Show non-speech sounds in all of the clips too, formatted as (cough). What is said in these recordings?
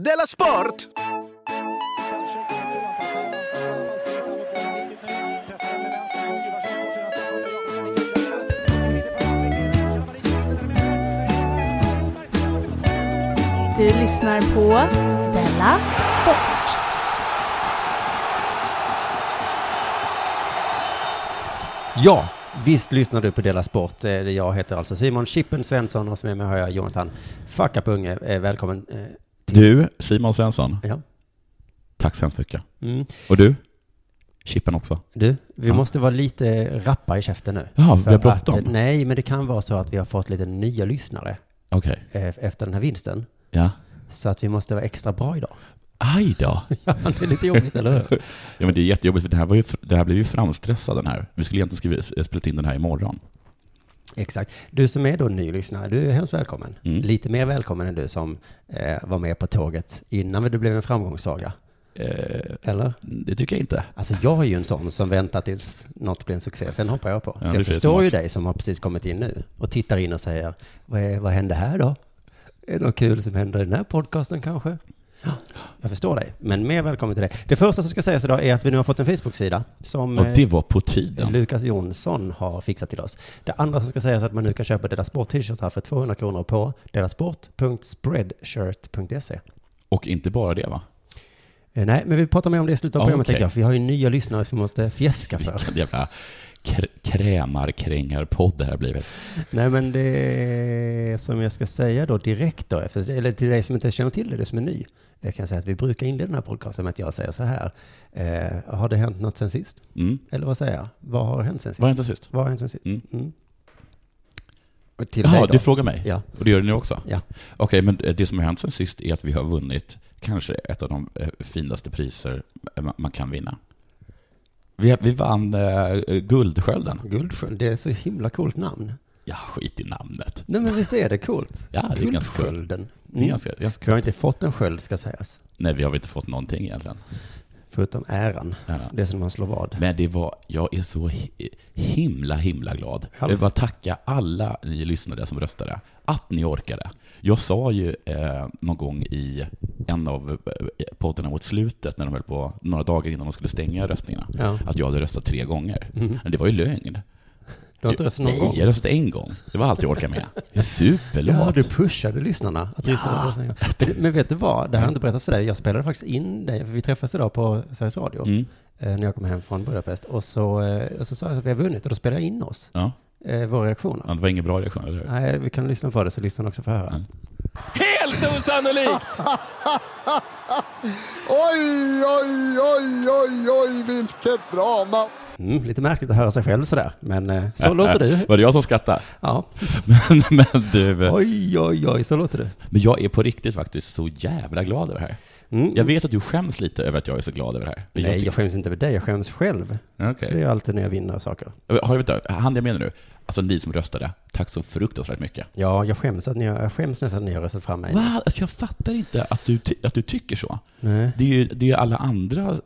Della Sport! Du lyssnar på Della Sport. Ja, visst lyssnar du på Dela Sport. Eh, Jag heter alltså Simon Chippen Svensson och som är med har jag Jonathan Fuck Up Unge. Eh, Välkommen. Du, Simon Svensson, Ja. tack så hemskt mycket. Mm. Och du? Chippen också. Du, vi Ja. måste vara lite rappa i käften nu. Ja, vi har bråttom. Nej, men det kan vara så att vi har fått lite nya lyssnare Okej. eh, efter den här vinsten. Ja. Så att vi måste vara extra bra idag. Aj då. (laughs) Ja, det är lite jobbigt, eller hur? (laughs) Ja, men det är jättejobbigt, för det här, var ju, det här blev ju framstressad den här. Vi skulle egentligen skriva, spela in den här imorgon. Exakt. Du som är då ny lyssnare, du är hemskt välkommen. Mm. Lite mer välkommen än du som eh, var med på tåget innan det blev en framgångssaga. Eh, Eller? det tycker jag inte. Alltså jag är ju en sån som väntar tills något blir en succé, sen hoppar jag på. Ja, så jag för förstår ju dig som har precis kommit in nu och tittar in och säger, vad, är, vad hände här då? Är det något kul som händer i den här podcasten kanske? Ja, jag förstår dig, men mer välkommen till dig. Det första som ska sägas idag är att vi nu har fått en Facebook-sida som Och eh, det var på tiden. Lukas Jonsson har fixat till oss. Det andra som ska sägas är att man nu kan köpa Dela Sport t-shirtar för 200 kronor på delasport.spreadshirt.se. Och inte bara det va? Eh, Nej, men vi pratar mer om det i slutet av programmet, tänker jag, för vi har ju nya lyssnare som vi måste fjäska för. Vilken jävla kr- krämarkrängarpodd det här har blivit. Nej, men det som jag ska säga då direkt då, eller till dig som inte känner till det, det som är ny. Jag kan säga att vi brukar inleda den här podcasten med att jag säger så här. Eh, har det hänt något sen sist? Mm. Eller vad säger jag? Vad har hänt sen sist? Var det inte sist? Vad har hänt sen sist? Mm. Mm. Jaha, du frågar mig? Ja. Och det gör du nu också? Ja. Okej, men det som har hänt sen sist är att vi har vunnit kanske ett av de eh, finaste priser man- man kan vinna. Vi, vi vann eh, Guldskölden. Guldsköld, det är så himla coolt namn. Ja, skit i namnet. Nej men visst är det coolt? Ja, det är. Guldskölden. Det är Mm. ganska, ganska Vi har inte fått en sköld ska sägas. Nej, vi har väl inte fått någonting egentligen. Förutom äran. Ja. Det är som man slår vad. Men det var, jag är så hi- himla, himla glad. Jag vill Alltså. bara tacka alla ni lyssnare som röstade, att ni orkade. Jag sa ju eh, någon gång i en av eh, poddarna mot slutet, när de höll på, några dagar innan de skulle stänga röstningarna, Ja. att jag hade röstat tre gånger. Mm. Men det var ju lögn. Du har inte röstat någon Nej, gång? jag har röstat en gång. Det var allt jag orkade med. Jag är superlåt. Ja, du pushade lyssnarna. Att Ja. Men, vet du vad? Det har jag inte berättat för dig. Jag spelade faktiskt in dig, för vi träffades idag på Sveriges Radio, Mm. eh, när jag kom hem från Budapest. Och så, eh, och så sa jag att vi har vunnit och då spelade jag in oss, Ja. eh, våra reaktioner. ja, det var ingen bra reaktion, eller hur? Nej, vi kan lyssna på det så lyssnarna också får höra. Mm. Helt osannolikt! (laughs) Oj, oj, oj, oj, oj, vilket drama! Mm, lite märkligt att höra sig själv sådär, men eh, så (laughs) låter du. Var det jag som skrattade? Ja. (laughs) Men, men du, Oj, oj, oj, så låter du. men jag är på riktigt faktiskt så jävla glad över det här. Mm. Jag vet att du skäms lite över att jag är så glad över det här. Nej, tycker- jag skäms inte över dig, jag skäms själv. För det är alltid när jag vinner saker. Har jag, vänta, han jag menar nu, alltså ni som röstade, tack så fruktansvärt mycket. Ja, jag skäms, att ni jag skäms nästan när ni har röstat fram mig. Va? Alltså jag fattar inte att du, att du tycker så. Nej. Det är ju det är alla andra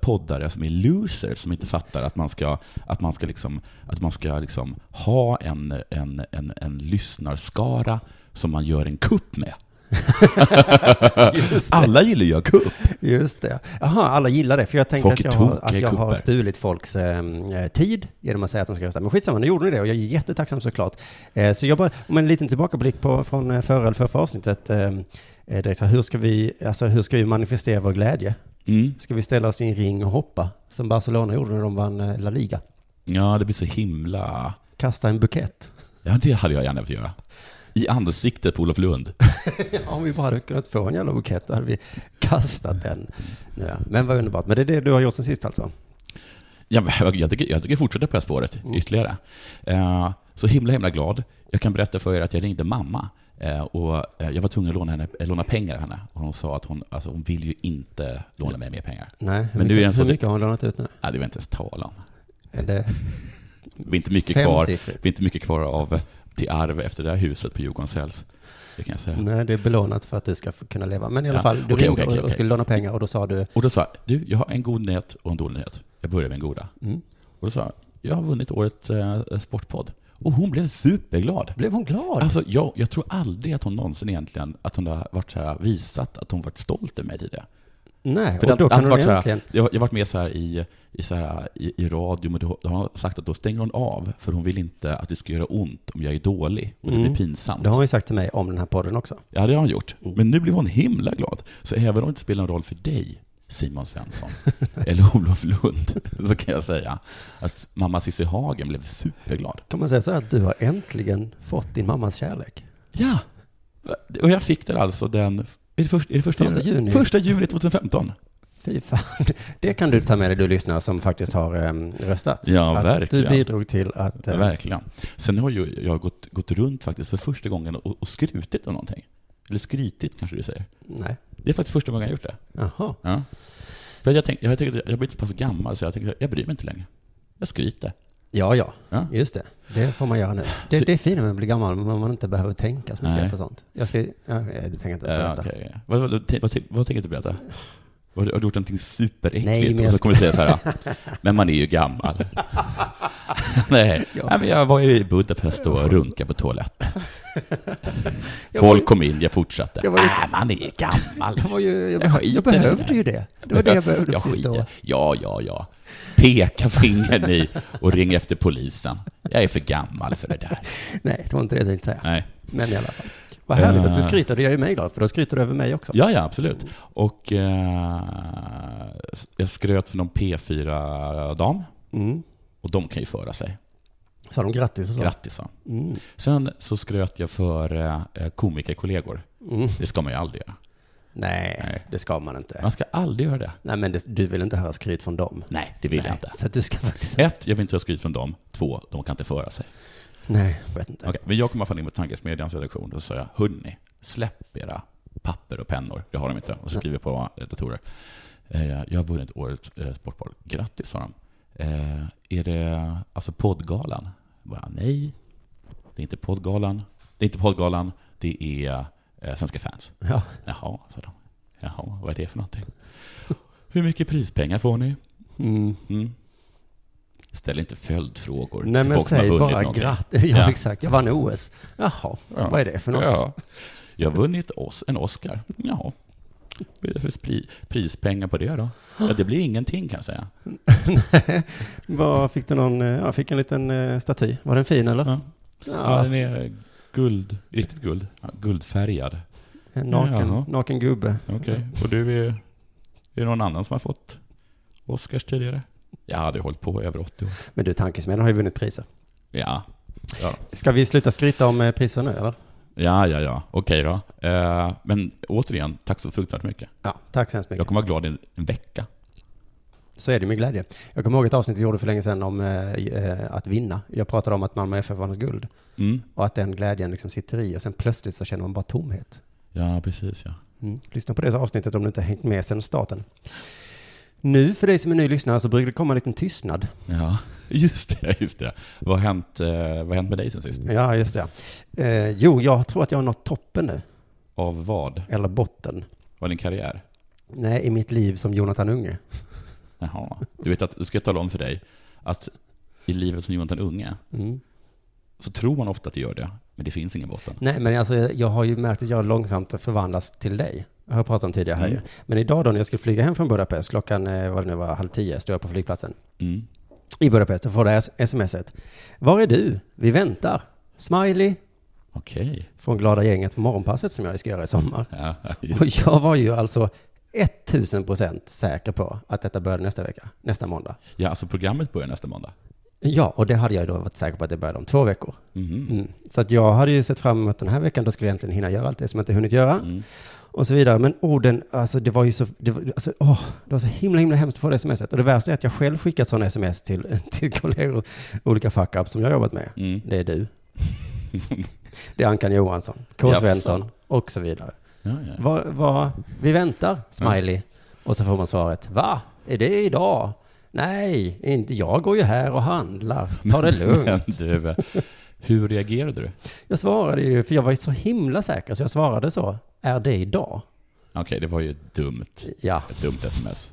poddare som är losers som inte fattar att man ska, att man ska, liksom, att man ska liksom ha en, en, en, en lyssnarskara som man gör en kupp med. Alla gillar ju kupp. Just det. Jaha, alla gillar det. För jag tänkte Folk att jag, har, att jag har stulit folks eh, tid genom att säga att de ska rösta. Men skitsamma, nu gjorde ni det och jag är jättetacksam såklart. Eh, så jag bara, om en liten tillbakablick på, från eh, förra eller förra avsnittet. Eh, eh, här, hur, ska vi, alltså, hur ska vi manifestera vår glädje? Mm. Ska vi ställa oss i en ring och hoppa? Som Barcelona gjorde när de vann eh, La Liga. Ja, det blir så himla... Kasta en bukett. Ja, det hade jag gärna velat göra. I ansiktet på Olof Lund. (laughs) Om vi bara hade kunnat få en jävla bukett, då hade vi kastat den. Ja, men vad underbart. Men det är det du har gjort sen sist alltså? Ja, jag, jag, tycker, jag tycker fortsätta på det här spåret Mm. ytterligare. Eh, så himla, himla glad. Jag kan berätta för er att jag ringde mamma. Eh, och eh, jag var tvungen att låna, henne, låna pengar av henne. Och hon sa att hon, alltså, hon vill ju inte låna mig mer pengar. Nej, Men nu mycket, är den så- hur mycket har hon lånat ut nu? Nej, det vill jag inte ens tala om. Är det Det blir inte mycket (laughs) kvar, det blir inte mycket kvar av till arv efter det här huset på Djurgårdshälls. Det kan jag säga. Nej, det är belånat för att du ska kunna leva. Men i alla Ja, fall, du okej, ringde okej, okej, och- skulle låna pengar och då sa du, Och då sa jag, du, jag har en god nyhet och en dålig nyhet. Jag börjar med en goda. mm, Och då sa jag, jag har vunnit årets eh, sportpodd. Och hon blev superglad. Blev hon glad? Alltså, jag, jag tror aldrig att hon någonsin egentligen, att hon har varit så här, visat att hon varit stolt över mig tidigare. Nej, För och det, då kan hon så här, egentligen... jag, jag har varit med så här i, i, så här, i, i radio, men då, har hon sagt att då stänger hon av, för hon vill inte att det ska göra ont om jag är dålig, och det Mm. blir pinsamt. Det har hon ju sagt till mig om den här podden också. Ja, det har hon gjort. Mm. Men nu blev hon himla glad. Så även om det inte spelar någon roll för dig, Simon Svensson, (laughs) eller Olof Lund, (laughs) så kan jag säga att mamma Cissi Hagen blev superglad. Kan man säga så här att du har äntligen fått din mammas kärlek? Ja! Och jag fick den alltså den, är det, först, är det första, Första juni. Första juni 2015. Fy fan. (laughs) Det kan du ta med dig, du lyssnare som faktiskt har em, röstat. Ja, att verkligen. Du bidrog till att... Eh, verkligen. Sen har ju jag gått, gått runt faktiskt för första gången och, och skrutit om någonting. Eller skrytit kanske du säger. nej. Det är faktiskt första gången jag gjort det. Jaha. Ja. För jag tänkte, jag tänkte, jag har blivit så pass gammal så jag tänkte, jag bryr mig inte längre. Jag skryter. Ja, ja. Ja. Just det. Det får man göra nu. Det, Så- det är fint med att bli gammal, men man inte behöver tänka så mycket Nej. på sånt. Jag ska... Ja, du tänker inte Ja, berätta. okej. vad, vad, vad, vad, vad tänker du berätta? Har du, har du gjort någonting superäckligt? Nej, men och så kommer du säga så här, men man är ju gammal. (laughs) Nej, Ja. Nej, men jag var ju i Budapest och runkade på toaletten. (laughs) Folk kom in, jag fortsatte. Jag ju- Nej, man är gammal. Jag, var ju, jag, Jag behövde ju det. Det var det jag behövde Jag precis då. Ja, ja, ja. Peka finger ni och ring efter polisen. Jag är för gammal för det där. Nej, det var inte det jag tänkte säga. Nej. Men i alla fall. Vad härligt att du Eh. skryter. Det gör ju mig glad, för då skryter du över mig också. Ja, ja, absolut. Och eh, jag skröt för någon P4-dam. Mm. Och de kan ju föra sig. Sa de grattis och så? Grattis, sa. Mm. Sen så skröt jag för eh, komikerkollegor. Mm. Det ska man ju aldrig göra. Nej, Nej. det ska man inte. Man ska aldrig göra det. Nej, men det, du vill inte höra skryt från dem. Nej, det vill jag Nej, inte. Så du ska faktiskt... Ett, jag vill inte ha skryt från dem. Två, de kan inte föra sig. Nej, jag vet inte. Okej, men jag kom i alla fall in på Tankesmedjans redaktion och sa jag, hörni, släpp era papper och pennor. Det har de inte. Och så skriver jag på eh, datorer. Eh, Jag har vunnit årets eh, Sportbal. Grattis, sa de. Är det alltså poddgalan? Jag Bara, nej, det är inte poddgalan. Det är inte poddgalan, det är eh, Svenska fans. Ja. Jaha, sa de. Jaha, vad är det för någonting? Hur mycket prispengar får ni? Mm. Mm. Ställ inte följdfrågor Nej, till men folk som har säg vunnit bara någonting. grattis. Ja, Ja. exakt. Jag vann OS. Jaha, Ja. vad är det för något? Ja. Jag har vunnit en Oscar. Jaha. Vad är det för spri- prispengar på det då? Ja, det blir ingenting kan jag säga. (laughs) Vad fick du någon, eh, ja, fick en liten eh, staty. Var den fin eller? Ja. Ja, den är guld, riktigt guld. Ja, guldfärgad. En naken, Jaha. naken gubbe. Okej. Och du är, är det någon annan som har fått Oscars tidigare? Jag hade hållit på i över 80 år. Men du, Tankesmedjan har ju vunnit priser. Ja. Ja, Ska vi sluta skryta om eh, priser nu eller? ja, ja. ja. Okej då. Eh, men återigen, tack så fruktansvärt mycket. Ja, tack så hemskt mycket. Jag kommer vara glad i en vecka. Så är det med glädje. Jag kommer ihåg ett avsnitt vi gjorde för länge sedan om eh, eh, att vinna. Jag pratade om att Malmö FF vann guld. Mm. Och att den glädjen liksom sitter i och sen plötsligt så känner man bara tomhet. Ja, precis ja. Mm. Lyssna på det avsnittet om du inte har hängt med sedan starten. Nu, för dig som är ny lyssnare, så brukar det komma en liten tystnad. Ja, (laughs) just det, just det. Vad har hänt, eh, vad har hänt med dig sen sist? Ja, just det. Eh, jo, jag tror att jag har nått toppen nu. Av vad? Eller botten. Var din karriär? Nej, i mitt liv som Jonathan Unge. Jaha. Du vet att, du ska jag tala om för dig, att i livet som Jonathan Unge, Mm. så tror man ofta att det gör det, men det finns ingen botten. Nej, men alltså, jag har ju märkt att jag långsamt förvandlas till dig. Jag har pratat om tidigare här Mm. Men idag då när jag skulle flyga hem från Budapest, klockan, eh, vad det nu var, halv tio, stod jag på flygplatsen. Mm. I Budapest och får det här smset. Var är du? Vi väntar. Smiley. Okej. Från glada gänget på morgonpasset som jag ska göra i sommar. Ja, Och jag var ju alltså 1000 procent säker på att detta började nästa vecka, nästa måndag. ja, alltså programmet börjar nästa måndag. Ja, och det hade jag då varit säker på att det började om två veckor. Mhm. Mm. Så att jag hade ju sett fram emot den här veckan, då skulle jag egentligen hinna göra allt det som jag inte hunnit göra. Mm. Och så vidare. Men orden, alltså det var ju så, det var, alltså, åh, det var så himla, himla hemskt att få det smset. Och det värsta är att jag själv skickat sådana sms till, (laughs) till kollegor, olika fuck-ups som jag har jobbat med. Mm. Det är du, det är Ankan Johansson, K. Svensson och så vidare. Ja, ja. Vad, vad, vi väntar, smiley. Och så får man svaret, va? Är det idag? Nej, inte jag går ju här och handlar. Ta det (laughs) lugnt. Du, hur reagerade du? Jag svarade ju, för jag var ju så himla säker, så jag svarade så. Är det idag? Okej, det var ju dumt. Ja, Ett dumt sms.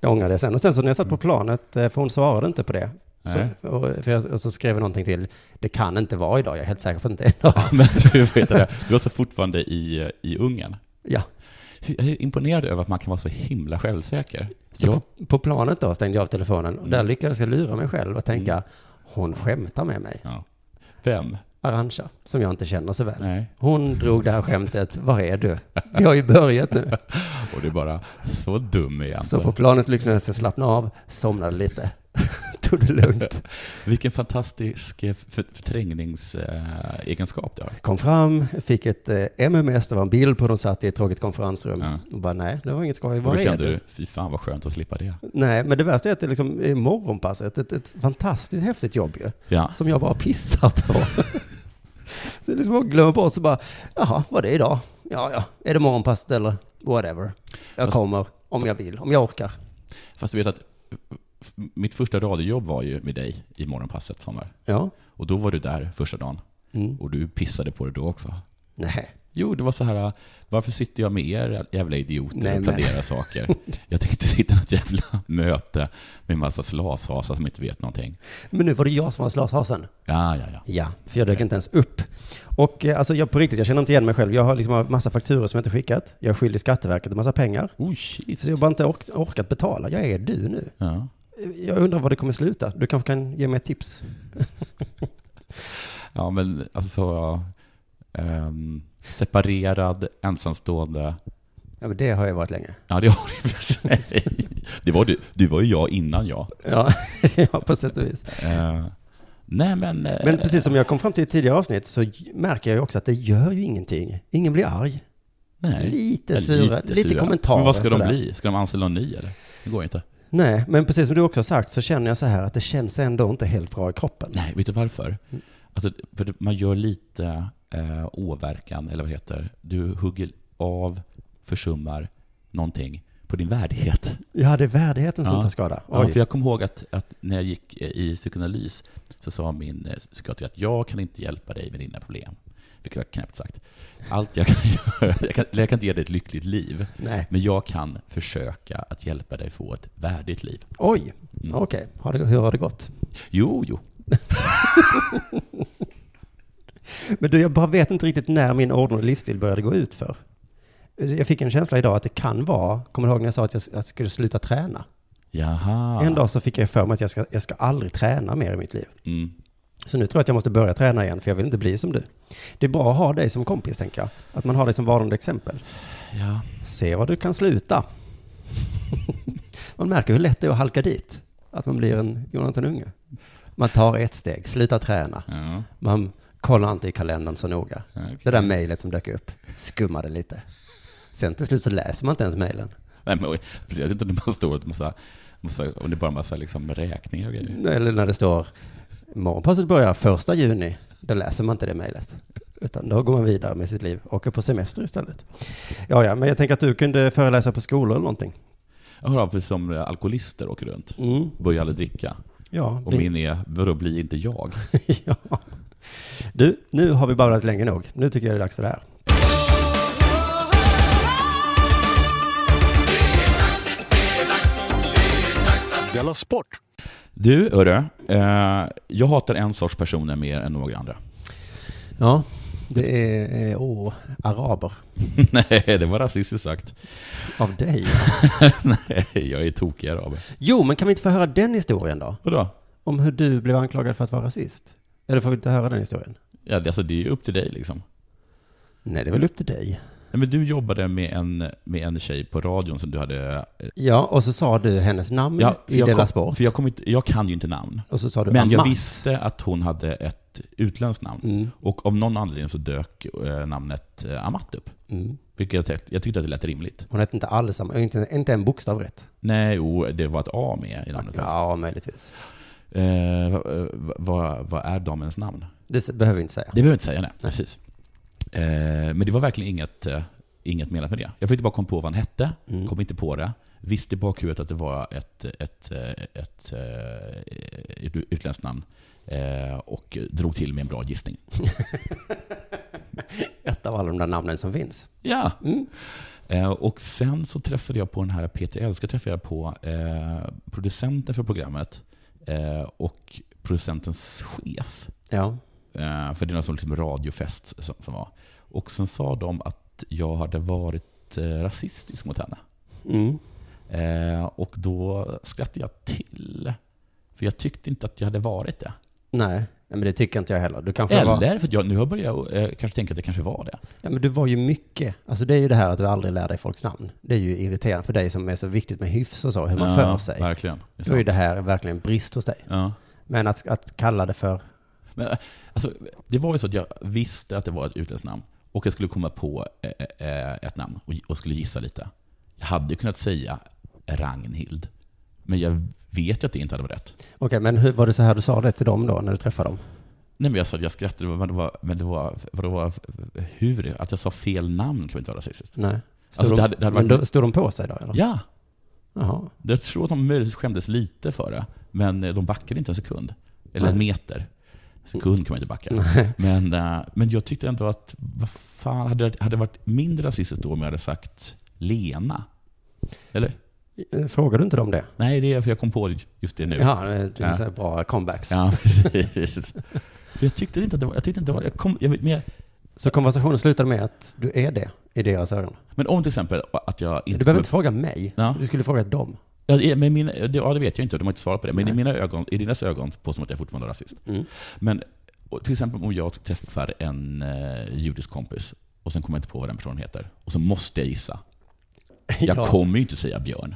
det ångrade jag sen. Och sen så när jag satt på planet, eh, för hon svarade inte på det. Så, och, för jag, och så skrev jag någonting till, det kan inte vara idag, jag är helt säker på att det inte är idag. Men du vet det, (laughs) du var så fortfarande i, i Ungern. Ja. Jag är imponerad över att man kan vara så himla självsäker. Så Ja. på, på planet då stängde jag av telefonen och där Mm. lyckades jag lura mig själv och tänka, Mm. hon skämtar med mig. Ja. Vem? Arantxa, som jag inte känner så väl. Nej. Hon drog det här skämtet, var är du? Vi har ju börjat nu. (laughs) Och du är bara så dum igen. Så på planet lyckades jag slappna av, somnade lite, (laughs) tog det lugnt. (laughs) Vilken fantastisk eh, för, förträngningsegenskap du har. Kom fram, fick ett eh, MMS, det var en bild på de satt i ett tråkigt konferensrum. Ja. Och bara nej, det var inget skoj, var är kände du? fy fan vad skönt att slippa det. Nej, men det värsta är att det liksom är morgonpasset, ett, ett fantastiskt häftigt jobb ju. Ja. som jag bara pissar på. (laughs) så jag liksom glömmer bort så bara, jaha, vad är det idag? Ja, ja, är det morgonpasset eller whatever. Jag Fast- kommer om jag vill, om jag orkar. Fast du vet att mitt första radiojobb var ju med dig i morgonpasset, sommar. Ja. Och då var du där första dagen. Mm. Och du pissade på det då också. Nej. Jo, det var så här, varför sitter jag med er jävla idioter Nej, och planerar saker? (laughs) Jag tänkte sitta i något jävla möte med en massa slashasar som inte vet någonting. Men nu var det jag som var slashasen. Ja, ja, ja. Ja, för jag dök inte ens upp. Och eh, alltså jag på riktigt, jag känner inte igen mig själv. Jag har liksom massa fakturor som jag inte skickat. Jag är skyldig Skatteverket en massa pengar. Oh shit. Så jag har bara inte ork- orkat betala. Jag är du nu. Ja. Jag undrar var det kommer sluta. Du kanske kan ge mig ett tips? (laughs) ja, men alltså så, ehm, separerad, ensamstående. Ja, men det har jag varit länge. Ja, det har du för sig. (laughs) Det var du. Du var ju jag innan jag. Ja, (laughs) ja på sätt och vis. Eh, nej, men... eh, Men precis som jag kom fram till i tidigare avsnitt så märker jag ju också att det gör ju ingenting. Ingen blir arg. nej. Lite sura, lite, sura. kommentarer. Men vad ska de sådär. bli? Ska de anställa någon ny eller? Det går inte. Nej, men precis som du också har sagt så känner jag så här att det känns ändå inte helt bra i kroppen. Nej, vet du varför? Mm. Alltså, för man gör lite eh, åverkan, eller vad det heter. Du hugger av, försummar någonting på din värdighet. Ja, det är värdigheten som Ja. tar skada. Ja, för jag kommer ihåg att, att när jag gick eh, i psykoanalys så sa min eh, psykiater att jag kan inte hjälpa dig med dina problem. Vilket var knäppt sagt. Allt jag kan (laughs) göra, jag kan, jag kan inte ge dig ett lyckligt liv, Nej. men jag kan försöka att hjälpa dig få ett värdigt liv. Oj, Mm. okej. Det- Hur har det gått? Jo, jo. (laughs) Men du, jag bara vet inte riktigt när min ordnade livsstil började gå ut för. Jag fick en känsla idag att det kan vara, kommer du ihåg när jag sa att jag, att jag skulle sluta träna? Jaha. En dag så fick jag för mig att jag ska, jag ska aldrig träna mer i mitt liv. Mm. Så nu tror jag att jag måste börja träna igen, för jag vill inte bli som du. Det är bra att ha dig som kompis, tänker jag. Att man har dig som varande exempel. Ja. Se vad du kan sluta. man märker hur lätt det är att halka dit. Att man blir en Jonathan Unge. Man tar ett steg, slutar träna. ja. Man kollar inte i kalendern så noga. okej. Det där mejlet som dök upp, skummade lite. Sen till slut så läser man inte ens mejlen. Nej, men, speciellt inte när man står och massa, massa, om det är bara en massa liksom räkningar och grejer. Eller när det står morgonpasset börjar första juni, då läser man inte det mejlet. Utan då går man vidare med sitt liv, åker på semester istället. Ja, ja, men jag tänker att du kunde föreläsa på skolor eller någonting. Jag har precis som alkoholister åker runt. Mm. Börjar aldrig dricka. Ja, Och bli- min är, vadå blir inte jag? (laughs) ja. Du, nu har vi babblat länge nog. Nu tycker jag det är dags för det här. Della Sport! Du, hörru. Eh, jag hatar en sorts personer mer än några andra. Ja, det är, eh, åh, araber. (laughs) Nej, det var rasistiskt sagt. Av dig? (laughs) Nej, jag är tokig araber. Jo, men kan vi inte få höra den historien då? Vadå? Om hur du blev anklagad för att vara rasist? Eller får vi inte höra den historien? Ja, det, alltså, det är ju upp till dig liksom. Nej, det är väl upp till dig. Nej, men du jobbade med en, med en tjej på radion som du hade... Ja, och så sa du hennes namn Ja, i kom, Sport. för jag, kom inte, jag kan ju inte namn. Och så sa du Men jag Amat. visste att hon hade ett utländskt namn. Mm, Och av någon anledning så dök eh, namnet eh, Amat upp. mm. Vilket jag, tyckte- jag tyckte att det lät rimligt. Hon hette inte alls inte, inte en bokstav rätt. Nej, jo, det var ett A med i namnet. Ja, möjligtvis. Eh, vad, vad, vad är damens namn? Det behöver vi inte säga. Det behöver jag inte säga, nej. Precis. Eh, men det var verkligen inget, eh, inget menat med det. Jag fick inte bara komma på vad han hette, Mm. kom inte på det. Visste i bakhuvudet att det var ett, ett, eh, ett, ett utländskt namn. Och drog till med en bra gissning. (laughs) Ett av alla de där namnen som finns. Ja, Mm. Och sen så träffade jag på den här Peter Elska träffade jag på eh, producenten för programmet Eh, och producentens chef, Ja. Eh, för det någon sån liksom radiofest som, som var. Och sen sa de att jag hade varit eh, rasistisk mot henne. Mm. Eh, och då skrattade jag till. För jag tyckte inte att jag hade varit det. Nej. Men det tycker inte jag heller. Du kanske var... Eller, för att jag, nu har jag börjat eh, kanske tänka att det kanske var det. Ja, men du var ju mycket, alltså det är ju det här att du aldrig lär dig folks namn. Det är ju irriterande för dig som är så viktigt med hyfs och så, hur man ja, för sig. Verkligen. Det är är ju det här verkligen en brist hos dig. Ja. Men att, att kalla det för, Men, eh, alltså, det var ju så att jag visste att det var ett utländskt namn. Och jag skulle komma på eh, eh, ett namn och, skulle gissa lite. Jag hade ju kunnat säga Ragnhild. Men jag vet ju att det inte hade varit rätt. okej, men hur, var det så här du sa det till dem då, när du träffade dem? Nej men jag sa att jag skrattade, men det var, men det var, det var hur? Att jag sa fel namn kan inte vara rasistiskt? Nej. Stod Alltså, de, det hade- det hade men varit- då, stod de på sig då, eller? Ja! Jaha. Jag tror att de möjligtvis skämdes lite för det, men eh, de backade inte en sekund. Eller en Nej. meter. Sekund kan man inte backa. Men, eh, men jag tyckte ändå att, vad fan, hade det varit mindre rasistiskt då om jag hade sagt Lena? Eller? Eh, Frågar du inte dem det? Nej, det är för jag kom på just det nu. Ja, det är Ja. bra comebacks. Ja, (laughs) precis. För jag tyckte inte att det var, jag tyckte inte det var, jag kom, jag, men, jag, Så konversationen slutade med att du är det i deras ögon? men om till exempel att jag inte... Du behöver inte fråga mig. Ja. Du skulle fråga dem. Ja, är- men mina, det, ja, det vet jag inte, de har inte svarat på det. Men Nej. i mina ögon, i deras ögon påstår de att jag fortfarande är rasist. Mm. Men till exempel om jag träffar en eh, judisk kompis och sen kommer jag inte på vad den personen heter. Och så måste jag gissa. (laughs) Jag Ja. kommer ju inte säga Björn.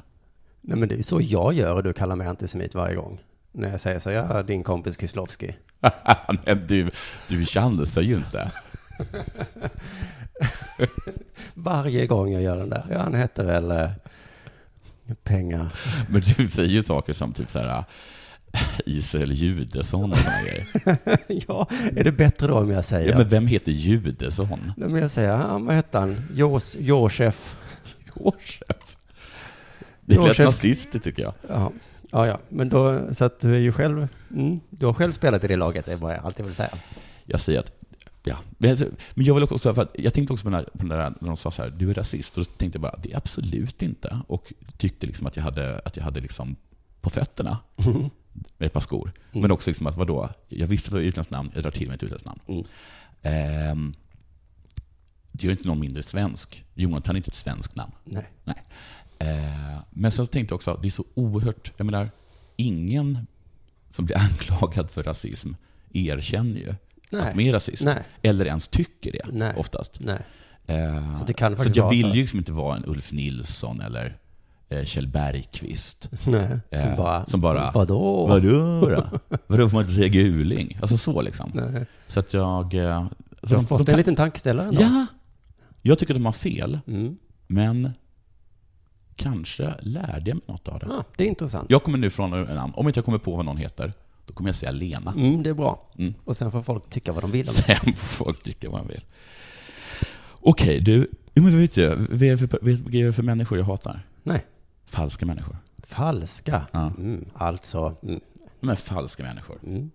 Nej, men det är ju så jag gör och du kallar mig antisemit varje gång. När jag säger så, ja, din kompis Kislovski. (laughs) Men du, du chansar ju inte. (laughs) Varje gång jag gör den där. Ja, han heter väl pengar. Men du säger ju saker som typ så här Israel Judesson och sådana grejer. (laughs) ja, är det bättre då om jag säger? Ja, men vem heter Judesson? Men jag säger, ja, vad hette han? Jos, Josef. Josef. Det är Josef. nazistiskt tycker jag. Ja. ja, ja, men då, så att du är ju själv, mm, du har själv spelat i det laget, det är vad jag alltid vill säga. Jag säger att, ja. Men alltså, men jag vill också, för jag tänkte också på den, här, på den där, när de sa så här, du är rasist. Och då tänkte jag bara, det är absolut inte. Och tyckte liksom att jag hade, att jag hade liksom på fötterna med ett par skor. Mm. Men också liksom att, vadå, jag visste att det var utländskt namn, jag drar till med ett utländskt namn. Mm. Ehm, det gör inte någon mindre svensk. Jonathan är inte ett svenskt namn. Nej. Eh, men sen tänkte jag också, att det är så oerhört, jag menar, ingen som blir (laughs) anklagad för rasism erkänner ju Nej. att man är rasist. Nej. Eller ens tycker det, Nej. oftast. Nej. Eh, Så det kan så jag vill ju liksom inte vara en Ulf Nilsson eller eh, Kjell Bergqvist. Nej. Som Eh, bara, som bara, vadå? Vadå då? Vadå får man inte säga guling? Alltså så liksom. Nej. Så att jag... eh, Så Du har de- fått de en kan- liten tankeställare ändå. Ja! Jag tycker de har fel, Mm. men kanske lärde jag mig något av det. Ja, det är intressant. Jag kommer nu från en namn. Om inte jag kommer på vad någon heter, då kommer jag säga Lena. Mm, det är bra. Mm. Och sen får folk tycka vad de vill. Sen får folk tycka vad de vill. Okej, du. Jo, men vet du, vad är, det för, vad är det för människor jag hatar? Nej. Falska människor. Falska. Ja. Mm, alltså. Mm. Är falska människor. Mm.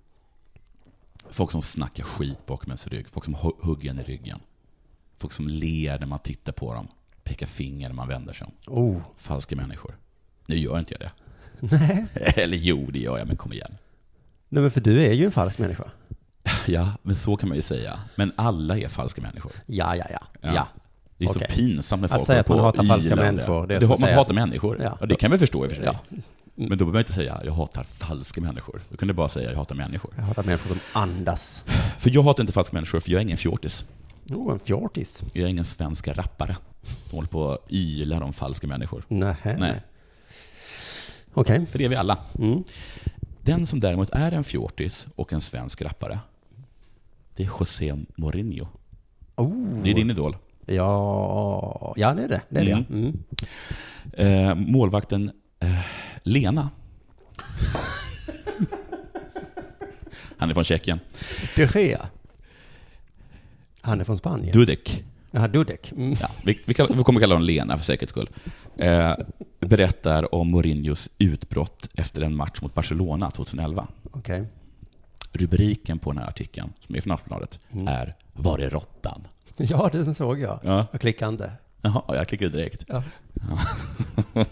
Folk som snackar skit bakom ens rygg. Folk som hu- hugger en i ryggen. Folk som ler när man tittar på dem. Pekar finger när man vänder sig om. Oh. Falska människor. Nu gör inte jag det. (laughs) Nej. Eller jo, det gör jag, men kom igen. Nej, men för du är ju en falsk människa. Ja, men så kan man ju säga. Men alla är falska människor. Ja, ja, ja. Ja. Ja. Det är Okej. så pinsamt när Att folk säga håller att man på hatar och falska ylar människor, det är det som att Man säga får att- hata människor. Ja. Ja. det kan vi förstå i och för sig. Ja. Men då behöver man inte säga jag hatar falska människor. Då kan du bara säga jag hatar människor. Jag hatar människor som andas. För jag hatar inte falska människor, för jag är ingen fjortis. Oh, en fjortis. Jag är ingen svensk rappare. som håller på och ylar om falska människor. Nej. Nej. Okej. För det är vi alla. Mm. Den som däremot är en fjortis och en svensk rappare, det är José Mourinho. Oh. Det är din idol. Ja, ja det är det. Det är Mm. det. Mm. Eh, målvakten eh, Lena. Han är från Tjeckien. De Gea. Han är från Spanien. Dudek. Jaha, Dudek. Mm. Ja, vi, vi, vi kommer kalla honom Lena för säkerhets skull. Eh, berättar om Mourinhos utbrott efter en match mot Barcelona 2011. Okej. Rubriken på den här artikeln, som är från Aftonbladet, Mm. är Var är råttan? (laughs) Ja, det såg jag. Ja. Jag klickade inte. Jaha, jag klickade direkt. Ja. (laughs)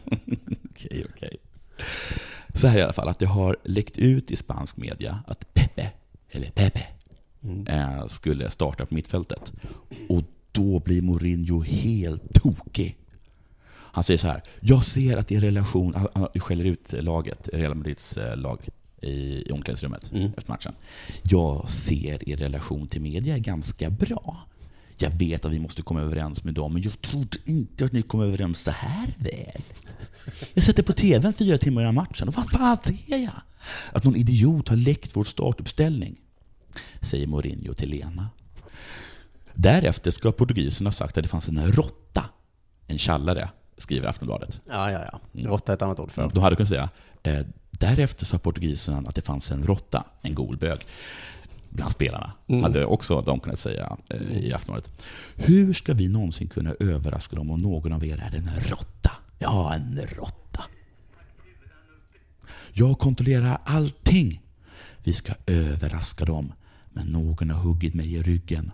Okej, okej. Så här i alla fall, att det har läckt ut i spansk media att Pepe, eller Pepe, eh, skulle starta på mittfältet. Och då blir Mourinho helt tokig. Han säger så här, jag ser att er relation, han- skäller ut laget, Real Madrids eh, lag i, i omklädningsrummet Mm. efter matchen. Jag ser er relation till media är ganska bra. Jag vet att vi måste komma överens med dem, men jag trodde inte att ni kom överens så här väl. Jag sätter på tvn fyra timmar innan matchen och vad fan ser jag? Att någon idiot har läckt vår startuppställning, säger Mourinho till Lena. Därefter ska portugiserna ha sagt att det fanns en råtta, en tjallare, skriver Aftonbladet. Ja, ja, ja. Råtta är ett annat ord för. De hade kunnat säga, eh, därefter sa portugiserna att det fanns en råtta, en golbög, bland spelarna. Hade också de kunnat säga eh, i Aftonbladet. Hur ska vi någonsin kunna överraska dem om någon av er är en råtta? Ja, en råtta. Jag kontrollerar allting. Vi ska överraska dem, men någon har huggit mig i ryggen.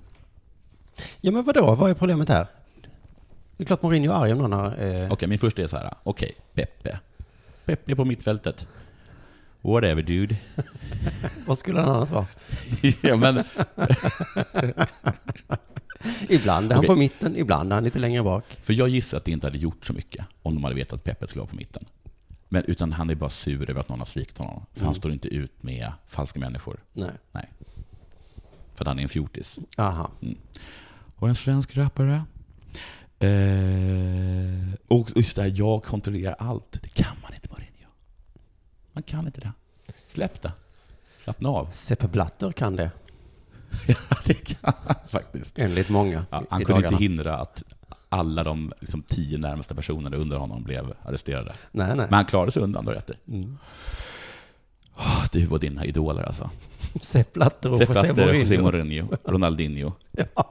Ja, men vadå? Vad är problemet här? Det är klart Mourinho är arg om någon har... Eh... Okej, min första är så här. Okej, Peppe. Peppe på mittfältet. Whatever dude. (laughs) Vad skulle han annars vara? (laughs) ja, men, (laughs) Ibland är han Okej. på mitten, ibland är han lite längre bak. för jag gissar att det inte hade gjort så mycket om de hade vetat att Peppe skulle vara på mitten. Men utan han är bara sur över att någon har svikit honom. För han står inte ut med falska människor. Nej. Nej. För att han är en fjortis. Aha. Och en svensk rappare. Eh, och just det här, jag kontrollerar allt. Det kan man inte Mourinho. Man kan inte det. Släpp det. Slappna av. Seppe Blatter kan det, (laughs) Ja, det kan han faktiskt. enligt många Ja, han kunde dagarna. inte hindra att alla de liksom, tio närmaste personerna under honom blev arresterade. Nej, nej. Men han klarade sig undan, då rätt i. Mm. Åh, Du och dina idoler alltså. Sepp Blatter och Sepp José Blatter, José Mourinho. Mourinho, Ronaldinho,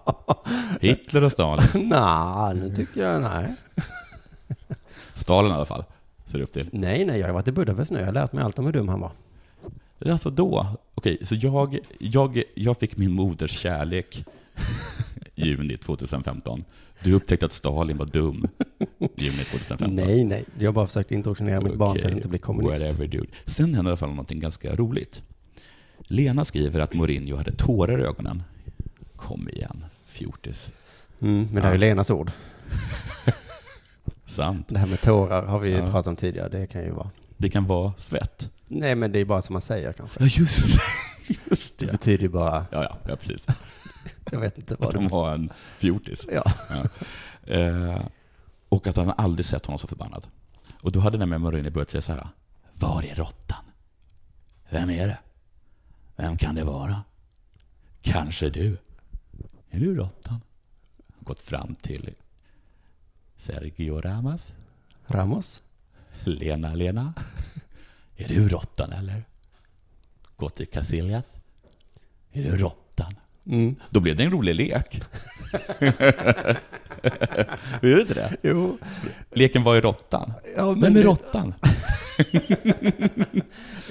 (laughs) Hitler och Stalin. Nej, nu tycker jag nej. (laughs) Stalin i alla fall, ser det upp till. Nej, nej, jag har varit i Budapest nu. Jag har lärt mig allt om hur dum han var. Alltså då, okej, så jag, jag, jag fick min moders kärlek (laughs) juni 2015. Du upptäckte att Stalin var dum juni 2015. Nej, nej. Jag bara försökt indoktrinera mitt barn till att inte bli kommunist. Whatever, dude. Sen händer i alla fall någonting ganska roligt. Lena skriver att Mourinho hade tårar i ögonen. Kom igen, fjortis. Mm, men det här är Ja. Lenas ord. Sant. Det här med tårar har vi Ja. pratat om tidigare. Det kan ju vara. Det kan vara svett. Nej, men det är bara som man säger kanske. Ja, just det. (laughs) Just Det det. betyder ju bara, Ja, ja, ja, precis. (laughs) jag vet inte Att vad de det var en fjortis. Ja. Eh, och att han aldrig sett honom så förbannad. Och då hade nämligen Mourinho börjat säga så här. Var är råttan? Vem är det? Vem kan det vara? Kanske du? Är du råttan? Gått fram till Sergio Ramos. Ramos? Lena, Lena. Är du råttan eller? Gått till Casillas. Är du råttan? Mm. Då blev det en rolig lek. (laughs) Är det inte det? Jo. Leken var ju råttan. Ja, men Vem är råttan? (laughs)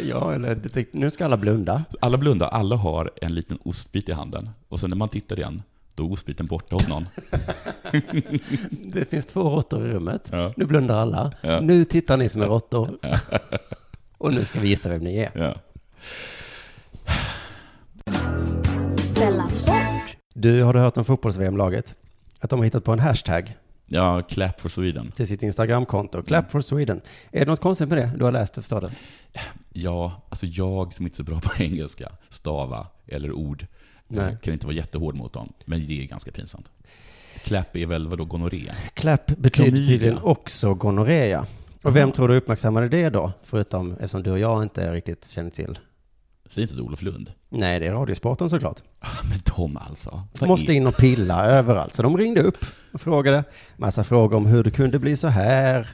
Ja, eller nu ska alla blunda. Alla blundar, alla har en liten ostbit i handen. Och sen när man tittar igen, då är ostbiten borta hos någon. (laughs) Det finns två råttor i rummet. Ja. Nu blundar alla. Ja. Nu tittar ni som är råttor. Och nu ska vi gissa vem ni är. Du, har du hört om fotbolls-VM-laget? Att de har hittat på en hashtag ja, clap for Sweden. till sitt Instagramkonto. Clap for Sweden. Är det något konstigt med det? Du har läst och förstår det? Ja, alltså jag som inte är så bra på (laughs) engelska, stava eller ord, Nej. eh, kan inte vara jättehård mot dem. Men det är ganska pinsamt. Clap är väl vadå, gonorré? Clap betyder tydligen också gonorrea. Och vem tror du uppmärksammade det då? Förutom eftersom du och jag inte riktigt känner till. Säg inte det Olof Lund. Nej, det är Radiosporten såklart. Men de alltså. Måste in och pilla överallt. Så de ringde upp och frågade massa frågor om hur det kunde bli så här.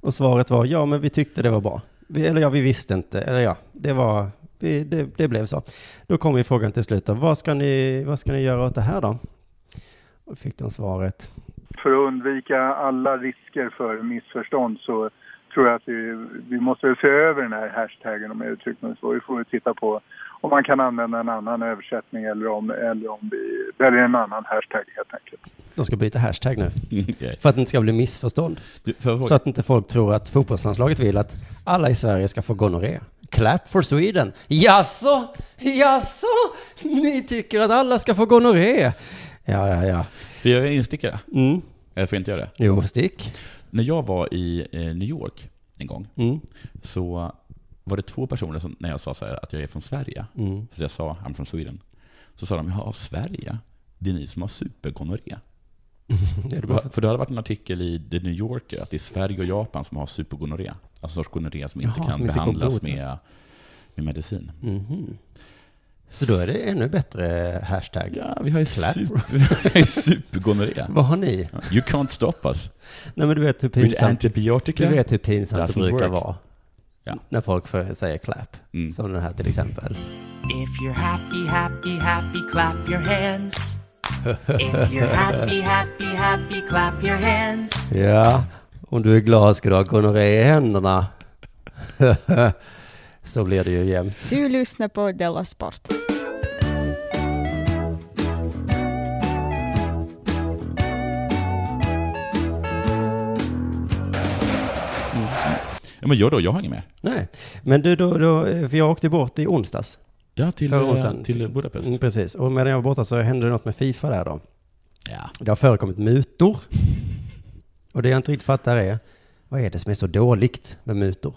Och svaret var ja, men vi tyckte det var bra. Vi, eller ja, vi visste inte. Eller ja, det var, vi, det, det blev så. Då kom ju frågan till slut då, vad ska ni, vad ska ni göra åt det här då? Och fick de svaret, För att undvika alla risker för missförstånd så tror jag att vi, vi måste se över den här hashtaggen om jag uttrycker mig så. Vi får titta på om man kan använda en annan översättning eller om, eller om vi väljer en annan hashtag helt enkelt. De ska byta hashtag nu. (laughs) För att det inte ska bli missförstånd. Du, Så att inte folk tror att fotbollslandslaget vill att alla i Sverige ska få gonorré. Clap for Sweden. Jaså? Jaså? Ni tycker att alla ska få gonorré? Ja, ja, ja. Får jag göra en instickare? Mm. Eller får jag inte göra det? Jo, stick. När jag var i eh, New York en gång, Mm. så var det två personer som, när jag sa här, att jag är från Sverige, Mm. så jag sa I'm from Sweden, så sa de, ja, Sverige, det är ni som har supergonorré. (laughs) Bra. För det hade varit en artikel i The New Yorker att det är Sverige och Japan som har supergonorré. Alltså en sorts gonorré som inte Jaha, kan som behandlas med, alltså. med medicin. Mhm. Så då är det ännu bättre hashtag. Ja, vi har ju Clap. super, (laughs) vi har supergonorré. Vad har ni? You can't stop us. Nej men du vet hur pinsamt, du vet hur pinsamt det brukar work. vara. Ja. När folk får säga clap. Mm. Som den här till exempel. If you're happy, happy, happy, clap your hands. (laughs) If you're happy, happy, happy, clap your hands. Ja, om du är glad ska du ha gonorré i händerna. (laughs) Så blir det ju jämt. Du lyssnar på Della Sport. Ja, men gör då, jag har inget mer. Nej, men du då, då, för jag åkte bort i onsdags. Ja, till, eh, onsdagen. till Budapest. Mm, precis, och medan jag var borta så hände det något med Fifa där då. Ja. Det har förekommit mutor. (laughs) Och det jag inte riktigt fattar är, vad är det som är så dåligt med mutor?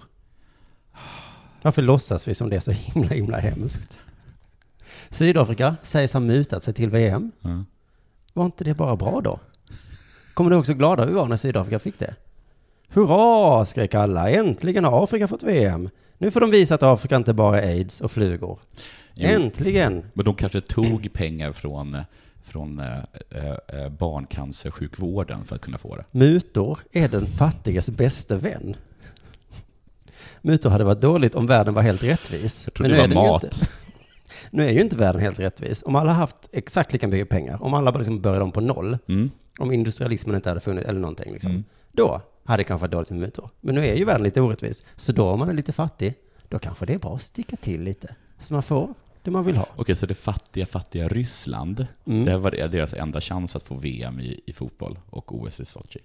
Varför låtsas vi som det är så himla, himla hemskt? Sydafrika sägs ha mutat sig till VM. Ja. Var inte det bara bra då? Kommer du också glada vi var när Sydafrika fick det? Hurra, skrek alla. Äntligen har Afrika fått VM. Nu får de visa att Afrika inte bara är aids och flugor. Jo, Äntligen! Men de kanske tog pengar från, från eh, barncancersjukvården för att kunna få det. Mutor är den fattigas bästa vän. Mutor hade varit dåligt om världen var helt rättvis. Jag trodde nu det var mat. inte. (laughs) Nu är ju inte världen helt rättvis. Om alla haft exakt lika mycket pengar, om alla bara liksom började om på noll, Mm. om industrialismen inte hade funnits, eller någonting liksom, Mm. då hade det kanske varit dåligt med mutor. Men nu är ju världen lite orättvis. Så då om man är lite fattig, då kanske det är bra att sticka till lite. Så man får det man vill ha. Okej, så det fattiga, fattiga Ryssland, Mm. det var deras enda chans att få VM i, i fotboll och OS i Sochi.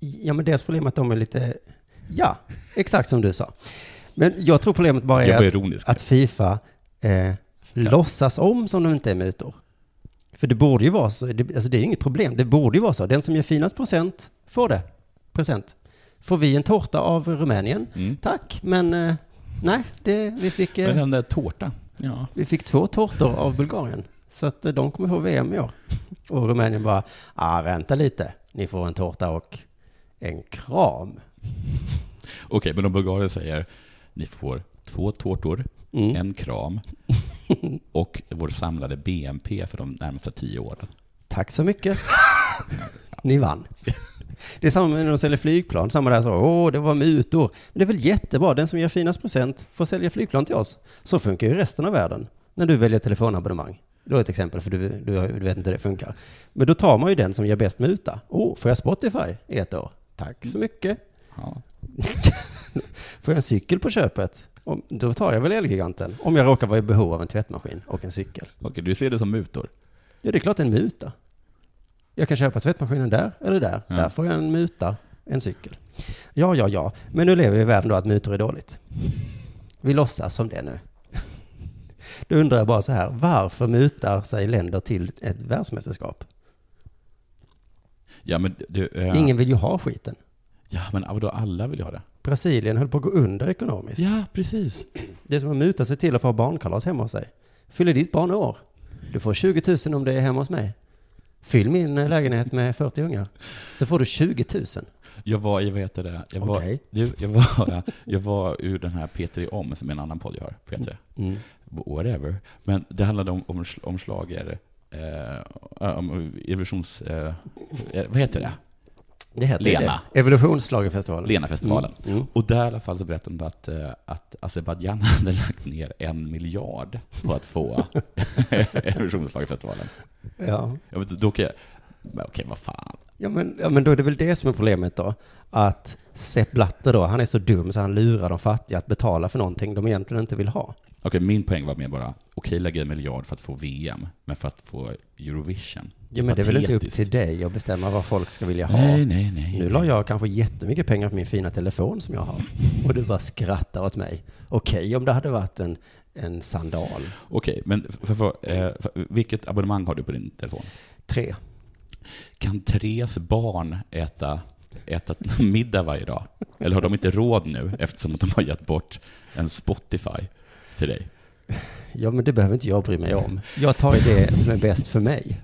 Ja, men deras problem är att de är lite, ja, exakt som du sa. Men jag tror problemet bara är att, att Fifa eh, låtsas om som de inte är mutor. För det borde ju vara så, det, alltså det är inget problem, det borde ju vara så. Den som ger finast procent får det, present. Får vi en tårta av Rumänien? Mm. Tack, men eh, nej, det, vi, fick, eh, Men den där tårta, ja. vi fick två tårtor av Bulgarien. Så att eh, de kommer få VM i år. Och Rumänien bara, ah, vänta lite, ni får en tårta och en kram. (laughs) Okej, men om Bulgarien säger ni får två tårtor, Mm. en kram (laughs) och vår samlade BNP för de närmaste tio åren. Tack så mycket. Ni vann. Det är samma med när de säljer flygplan. Samma där så, åh, det var mutor. Men det är väl jättebra, den som ger finast procent får sälja flygplan till oss. Så funkar ju resten av världen. När du väljer telefonabonnemang. Då är ett exempel, för du, du, du vet inte hur det funkar. Men då tar man ju den som ger bäst muta. Åh, får jag Spotify i ett år? Tack så mycket. Ja. (laughs) Får jag en cykel på köpet? Om, då tar jag väl Elgiganten. Om jag råkar vara i behov av en tvättmaskin och en cykel. Okej, du ser det som mutor? Ja, det är klart en muta. Jag kan köpa tvättmaskinen där eller där. Ja. Där får jag en muta, en cykel. Ja, ja, ja. Men nu lever vi i världen då att mutor är dåligt. Vi låtsas som det nu. (laughs) Då undrar jag bara så här, varför mutar sig länder till ett världsmästerskap? Ja, men du... eh, Ingen vill ju ha skiten. Ja, men vadå, alla vill ju ha det. Brasilien höll på att gå under ekonomiskt. Ja, precis. Det är som att muta sig till att få ha barnkalas hemma hos sig. Fyller ditt barn år? Du får 20 000 om det är hemma hos mig. Fyll min eh, lägenhet med 40 ungar. Så får du 20 000. Jag var i, vad heter det, jag var, Okej. du, jag var, jag var ur den här P3 Om, som är en annan podd jag har, P3. Mm. Whatever. Men det handlade om, om, om slager, eh, om Eurovisions... Eh, eh, vad heter det? Det heter Lena. det. Evolutionsschlagerfestivalen. Lena-festivalen. Mm. Mm. Och där i alla fall så berättade de att, eh, att Azerbajdzjan (laughs) hade lagt ner en miljard på att få (laughs) Eurovisionsschlagerfestivalen. Ja. Jag vet, då kan jag, men okej, vad fan. Ja men, ja, men då är det väl det som är problemet då. Att Sepp Blatter då, han är så dum så han lurar de fattiga att betala för någonting de egentligen inte vill ha. Okej, min poäng var mer bara, okej lägga en miljard för att få VM, men för att få Eurovision. Ja, men det är väl inte upp till dig att bestämma vad folk ska vilja ha. Nej, nej, nej. Nu la jag kanske jättemycket pengar på min fina telefon som jag har. Och du bara skrattar åt mig. Okej om det hade varit en, en sandal. Okej, men för, för, eh, för, vilket abonnemang har du på din telefon? Tre. Kan Therese barn äta, äta (laughs) middag varje dag? Eller har de inte råd nu eftersom de har gett bort en Spotify till dig? Ja, men det behöver inte jag bry mig om. Jag tar det som är bäst för mig.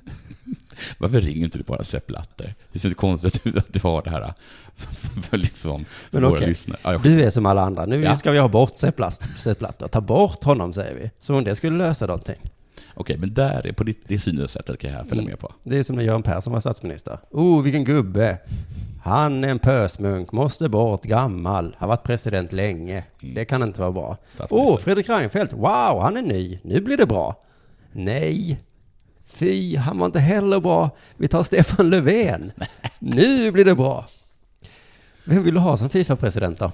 Varför ringer inte du bara Sepp Blatter? Det är så inte konstigt att du, att du har det här (laughs) för, liksom för Men våra okej, lyssnare. Ja, Du är som alla andra. Nu Ja. ska vi ha bort Sepp Blatter. Ta bort honom, säger vi. Som om det skulle lösa någonting. Okej, men där är på ditt, det synsättet kan jag följa Mm. med på. Det är som när Göran Persson var statsminister. Oh, vilken gubbe. Han är en pösmunk, måste bort, gammal, har varit president länge. Mm. Det kan inte vara bra. Åh, Fredrik Reinfeldt, wow, han är ny, nu blir det bra. Nej, fy, han var inte heller bra. Vi tar Stefan Löfven. (laughs) Nu blir det bra. Vem vill du ha som Fifa-president då?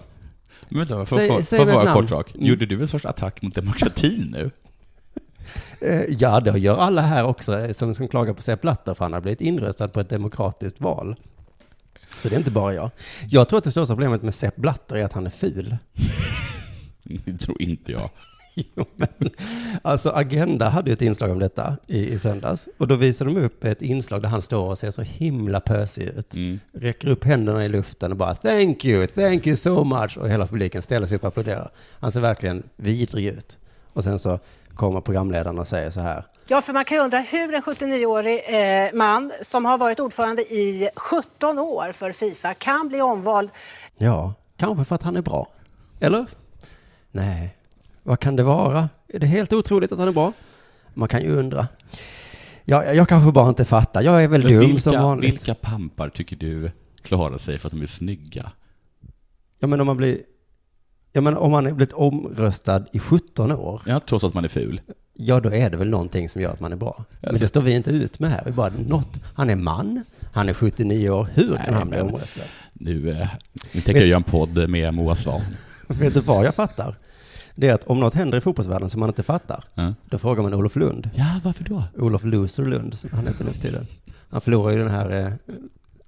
Men vänta, får Säg- får- jag namn. kort sak? Mm. Gjorde du en sorts attack mot demokratin nu? (laughs) Eh, Ja, det gör alla här också eh, som, som klagar på Sepp Blatter för han har blivit inröstad på ett demokratiskt val. Så det är inte bara jag. Jag tror att det största problemet med Sepp Blatter är att han är ful. (laughs) Det tror inte jag. Jo, men, alltså Agenda hade ju ett inslag om detta i, i söndags. Och då visade de upp ett inslag där han står och ser så himla pösig ut. Mm. Räcker upp händerna i luften och bara thank you, thank you so much. Och hela publiken ställer sig upp och applåderar. Han ser verkligen vidrig ut. Och sen så kommer programledaren och säger så här. Ja, för man kan ju undra hur en 79-årig eh, man som har varit ordförande i 17 år för Fifa kan bli omvald. Ja, kanske för att han är bra. Eller? Nej. Vad kan det vara? Är det helt otroligt att han är bra? Man kan ju undra. Ja, jag, jag kanske bara inte fattar. Jag är väl Men dum som vilka, vanligt. vilka pampar tycker du klarar sig för att de är snygga? Ja, men om man blir... Ja, men om man har blivit omröstad i 17 år, Ja, trots att man är ful. ja då är det väl någonting som gör att man är bra. Men det står vi inte ut med här. Vi bara, något, han är man, han är 79 år, hur kan Nej, han bli omröstad? Nu, eh, nu tänker jag göra en podd med Moa Svahn. (laughs) Vet du vad jag fattar? Det är att om något händer i fotbollsvärlden som man inte fattar, Ja. då frågar man Olof Lund. ja, varför då? Olof Loser Lund, som han heter nu för tiden. Han förlorade ju den här eh,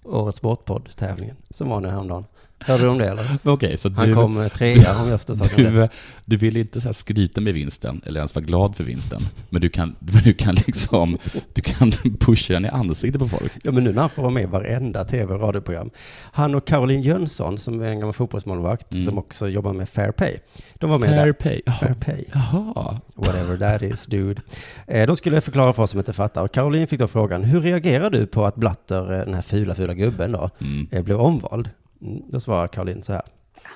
Årets Sportpodd-tävlingen som var nu häromdagen. Hörde du om det eller? (laughs) Okej, så Han du, kom eh, trea om jag förstår saken rätt. du, eh, du vill inte så här skryta med vinsten, eller ens vara glad för vinsten, men du kan, men du kan liksom, du kan (laughs) pusha den i ansiktet på folk. Ja, men nu när han får vara med i varenda tv och radioprogram. Han och Caroline Jönsson, som är en gammal fotbollsmålvakt, Mm. som också jobbar med Fair Pay. De var med Fair där. pay. Fair Jaha. Pay. Jaha. Whatever that is, dude. Eh, de skulle förklara för oss som inte fattar. Och Caroline fick då frågan, hur reagerar du på att Blatter, eh, den här fula, fula gubben då, Mm. eh, blev omvald? Mm, då svarar Caroline så här.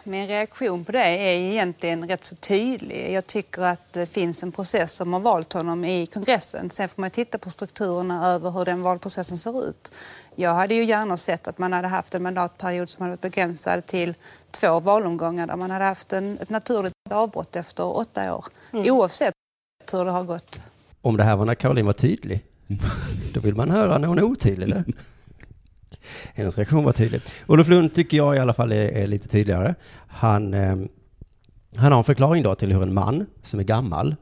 Min reaktion på det är egentligen rätt så tydlig. Jag tycker att det finns en process som har valt honom i kongressen. Sen får man titta på strukturerna över hur den valprocessen ser ut. Jag hade ju gärna sett att man hade haft en mandatperiod som hade varit begränsad till två valomgångar där man hade haft en, ett naturligt avbrott efter åtta år. Oavsett hur det har gått. Om det här var när Caroline var tydlig, då vill man höra när hon är otydlig. (laughs) Hennes reaktion var tydlig. Olof Lund tycker jag i alla fall är, är lite tydligare. Han, eh, han har en förklaring då till hur en man som är gammal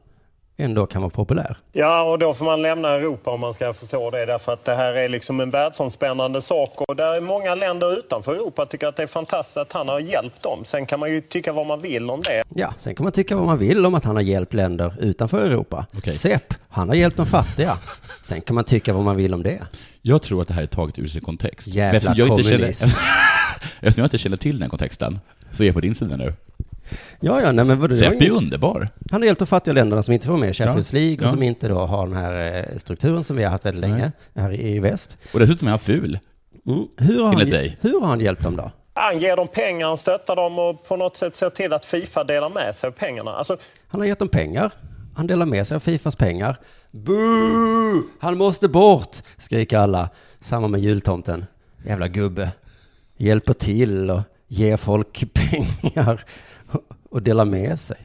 ändå kan vara populär. Ja, och då får man lämna Europa om man ska förstå det. Därför att det här är liksom en världsomspännande sak. Och där är många länder utanför Europa tycker att det är fantastiskt att han har hjälpt dem. Sen kan man ju tycka vad man vill om det. Ja, sen kan man tycka vad man vill om att han har hjälpt länder utanför Europa. Okej. Sepp, han har hjälpt de fattiga. Sen kan man tycka vad man vill om det. Jag tror att det här är taget ur sin kontext. Jävla eftersom jag, inte känner, kommunist. (laughs) eftersom jag inte känner till den kontexten, så är jag på din sida nu. Ja, ja, nej men vadå? Sepp är underbar. Han har hjälpt de fattiga länderna som inte får med i Champions Ja, League och ja. som inte då har den här eh, strukturen som vi har haft väldigt länge här i, väst. Och dessutom är han ful. Mm. Hur, har han, dig. hur har han hjälpt dem då? Han ger dem pengar, han stöttar dem och på något sätt ser till att Fifa delar med sig av pengarna. Alltså, Han har gett dem pengar. Han delar med sig av Fifas pengar. Boo! Han måste bort! skriker alla. Samma med jultomten. Jävla gubbe. Hjälper till och ger folk (laughs) pengar och delar med sig.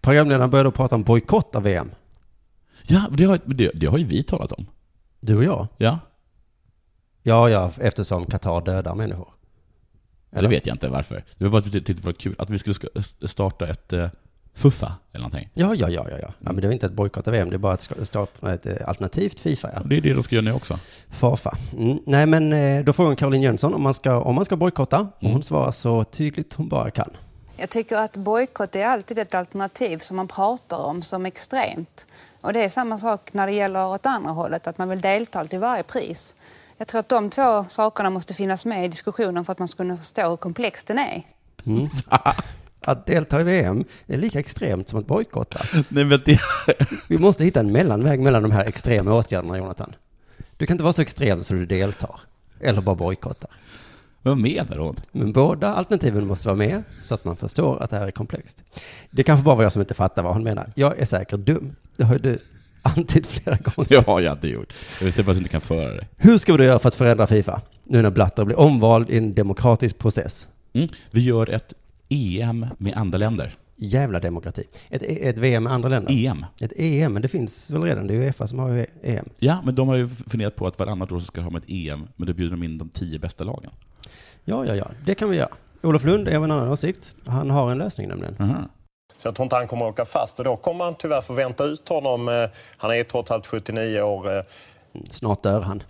Programledaren började prata om bojkott av VM. Ja, det har, det, det har ju vi talat om. Du och jag. Ja. Ja, ja, eftersom Qatar dödar människor. Ja, det vet jag inte varför. Det var bara att jag tyckte det var kul att vi skulle starta ett eh, fuffa eller någonting. Ja, ja, ja, ja, ja. ja men det är inte ett bojkott av VM, det är bara att ska- skapa ett eh, alternativt Fifa, ja. Och det är det de ska göra nu också. Fafa. Mm. Nej, men eh, då frågar hon Caroline Jönsson om man ska, om man ska bojkotta. Och Mm. hon svarar så tydligt hon bara kan. Jag tycker att bojkott är alltid ett alternativ som man pratar om som extremt. Och det är samma sak när det gäller åt andra hållet, att man vill delta till varje pris. Jag tror att de två sakerna måste finnas med i diskussionen för att man ska kunna förstå hur komplex den är. Mm. (laughs) (laughs) Att delta i VM är lika extremt som att bojkotta. Nej, men det... Vi måste hitta en mellanväg mellan de här extrema åtgärderna, Jonathan. Du kan inte vara så extrem så du deltar. Eller bara bojkottar. Vad menar hon? Men båda alternativen måste vara med så att man förstår att det här är komplext. Det kanske bara var jag som inte fattar vad hon menar. Jag är säkert dum. Det har ju du antytt flera gånger. Det har jag inte gjort. Jag vill se bara att du inte kan föra det. Hur ska du göra för att förändra Fifa? Nu när Blatter blir omvald i en demokratisk process. Mm. Vi gör ett EM med andra länder. Jävla demokrati. Ett, ett VM med andra länder. EM. Ett EM, men det finns väl redan. Det är Uefa som har ju EM. Ja, men de har ju funderat på att varannat år ska ha ett EM, men då bjuder de in de tio bästa lagen. Ja, ja, ja. Det kan vi göra. Olof Lund är av en annan åsikt. Han har en lösning nämligen. Aha. Så jag tror inte han kommer att åka fast och då kommer man tyvärr få vänta ut honom. Eh, Han är trots allt 79 år. eh, Snart dör han.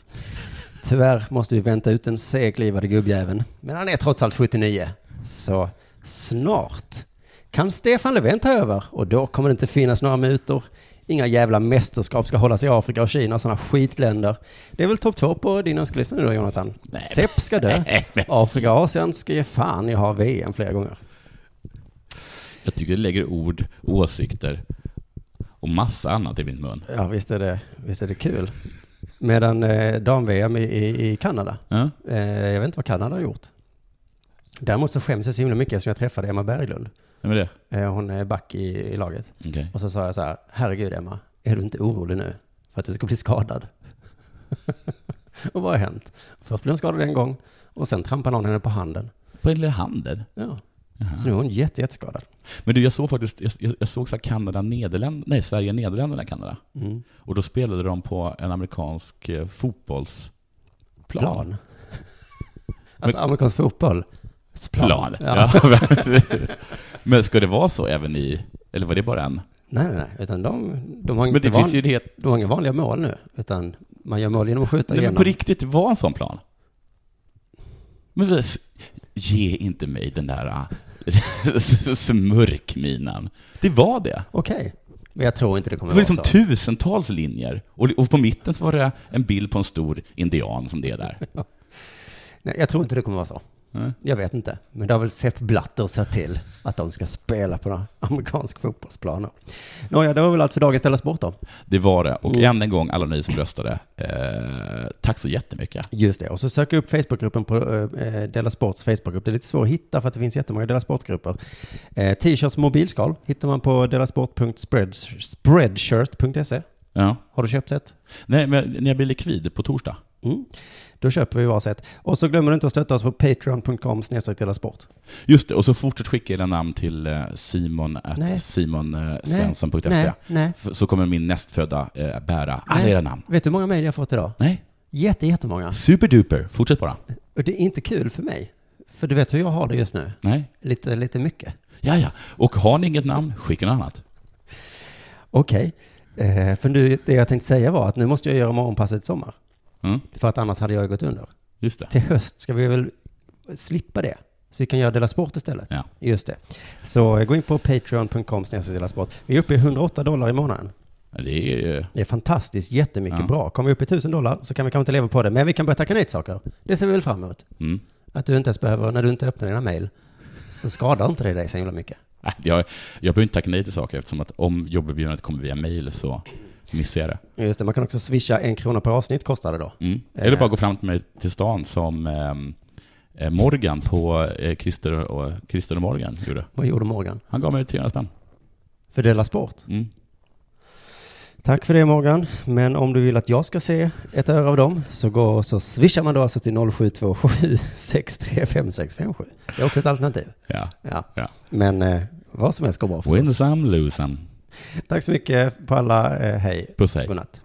Tyvärr måste vi vänta ut den seglivade gubbjäveln. Men han är trots allt 79. Så snart kan Stefan Löfven ta över och då kommer det inte finnas några mutor. Inga jävla mästerskap ska hållas i Afrika och Kina, sådana skitländer. Det är väl topp två på din önskelista nu då, Jonathan? Nej, Sepp ska dö. (laughs) Nej, Afrika och Asien ska ge fan i att ha VM flera gånger. Jag tycker det lägger ord, åsikter och massa annat i min mun. Ja, visst är det, visst är det kul. Medan eh, dam-VM i, i, i Kanada, Ja? eh, jag vet inte vad Kanada har gjort. Däremot så skäms jag så himla mycket eftersom jag träffade Emma Berglund. Vem är det? Eh, hon är back i, i laget. Okej. Och så sa jag så här, herregud Emma, är du inte orolig nu för att du ska bli skadad? (laughs) och vad har hänt? Först blev hon skadad en gång och sen trampade någon henne på handen. På lilla handen? Ja. Jaha. Så nu är hon jätte, jätteskadad. Men du, jag såg faktiskt, jag, jag- jag såg så här Kanada, Nederländerna, nej Sverige, Nederländerna, Kanada. Mm. Och då spelade de på en amerikansk eh, fotbollsplan. Plan. alltså amerikansk fotboll. Plan. Ja. Ja. (laughs) Men ska det vara så även i, eller var det bara en? Nej, nej, nej, utan de, de har Men inte van, ju det de har inga vanliga mål nu, utan man gör mål genom att skjuta nej, men igenom. på riktigt, var en sån plan. Men ge inte mig den där (laughs) äh, smörkminen. Det var det. Okej, men jag tror inte det kommer Det var vara liksom så. tusentals linjer. Och, och på mitten så var det en bild på en stor indian som det är där. (laughs) Nej, jag tror inte det kommer vara så. Nej. Jag vet inte, men det har väl Sepp Blatter sett till att de ska spela på några amerikansk fotbollsplaner. Nåja, det var väl allt för dagens Della Sport då. Det var det. Och Mm. än en gång, alla ni som röstade, eh, tack så jättemycket. Just det, och så sök upp Facebookgruppen på eh, Della Sports Facebookgrupp. Det är lite svårt att hitta för att det finns jättemånga Della Sport-grupper. Eh, T-shirts mobilskal hittar man på delasport.spreadshirt.se. Ja. Har du köpt ett? Nej, men när jag blir likvid på torsdag. Mm. Då köper vi varsitt. Och så glömmer du inte att stötta oss på patreon.com sport. Just det, och så fortsätt skicka era namn till eh, simon simonsvensson.se. Nej, nej. F- Så kommer min nästfödda eh, bära alla Nej. era namn. Vet du hur många mejl jag har fått idag? Nej, Jätte, jättemånga. superduper. Fortsätt bara. Och det är inte kul för mig. För du vet hur jag har det just nu. Nej. Lite, lite mycket. Ja, ja. Och har ni inget namn, skicka något annat. Okej. Eh, för nu, det jag tänkte säga var att nu måste jag göra morgonpasset i sommar. Mm, För att annars hade jag gått under. just det. Till höst ska vi väl slippa det. Så vi kan göra Dela Sport istället. Ja. Just det. Så gå in på patreon.com Dela Sport. Vi är uppe i 108 dollar i månaden. Det är. Det är fantastiskt, jättemycket Ja. bra. Kommer vi upp i 1000 dollar så kan vi kanske inte leva på det. Men vi kan börja tacka nej till saker. Det ser vi väl fram emot. Mm. Att du inte ens behöver, när du inte öppnar dina mejl, så skadar inte det dig så himla mycket. Jag, jag behöver inte tacka nej till saker eftersom att om jobberbjudandet kommer via mail så missar jag det. Just det, man kan också swisha en krona per avsnitt kostar det då. Mm. Eller bara gå fram till mig till stan som ehm, eh, Morgan på eh, Christer, och, Christer och Morgan gjorde. Vad gjorde Morgan? Han gav mig 300 spänn. För Dela Sport. Mm. Tack för det Morgan. Men om du vill att jag ska se ett öre av dem så går så swishar man då alltså till 0727 635657. Det är också ett alternativ. Ja. Ja. Ja. Men eh, vad som helst går bra Win förstås. some, lose some. Tack så mycket på alla. Eh, hej. Puss hej. Godnatt.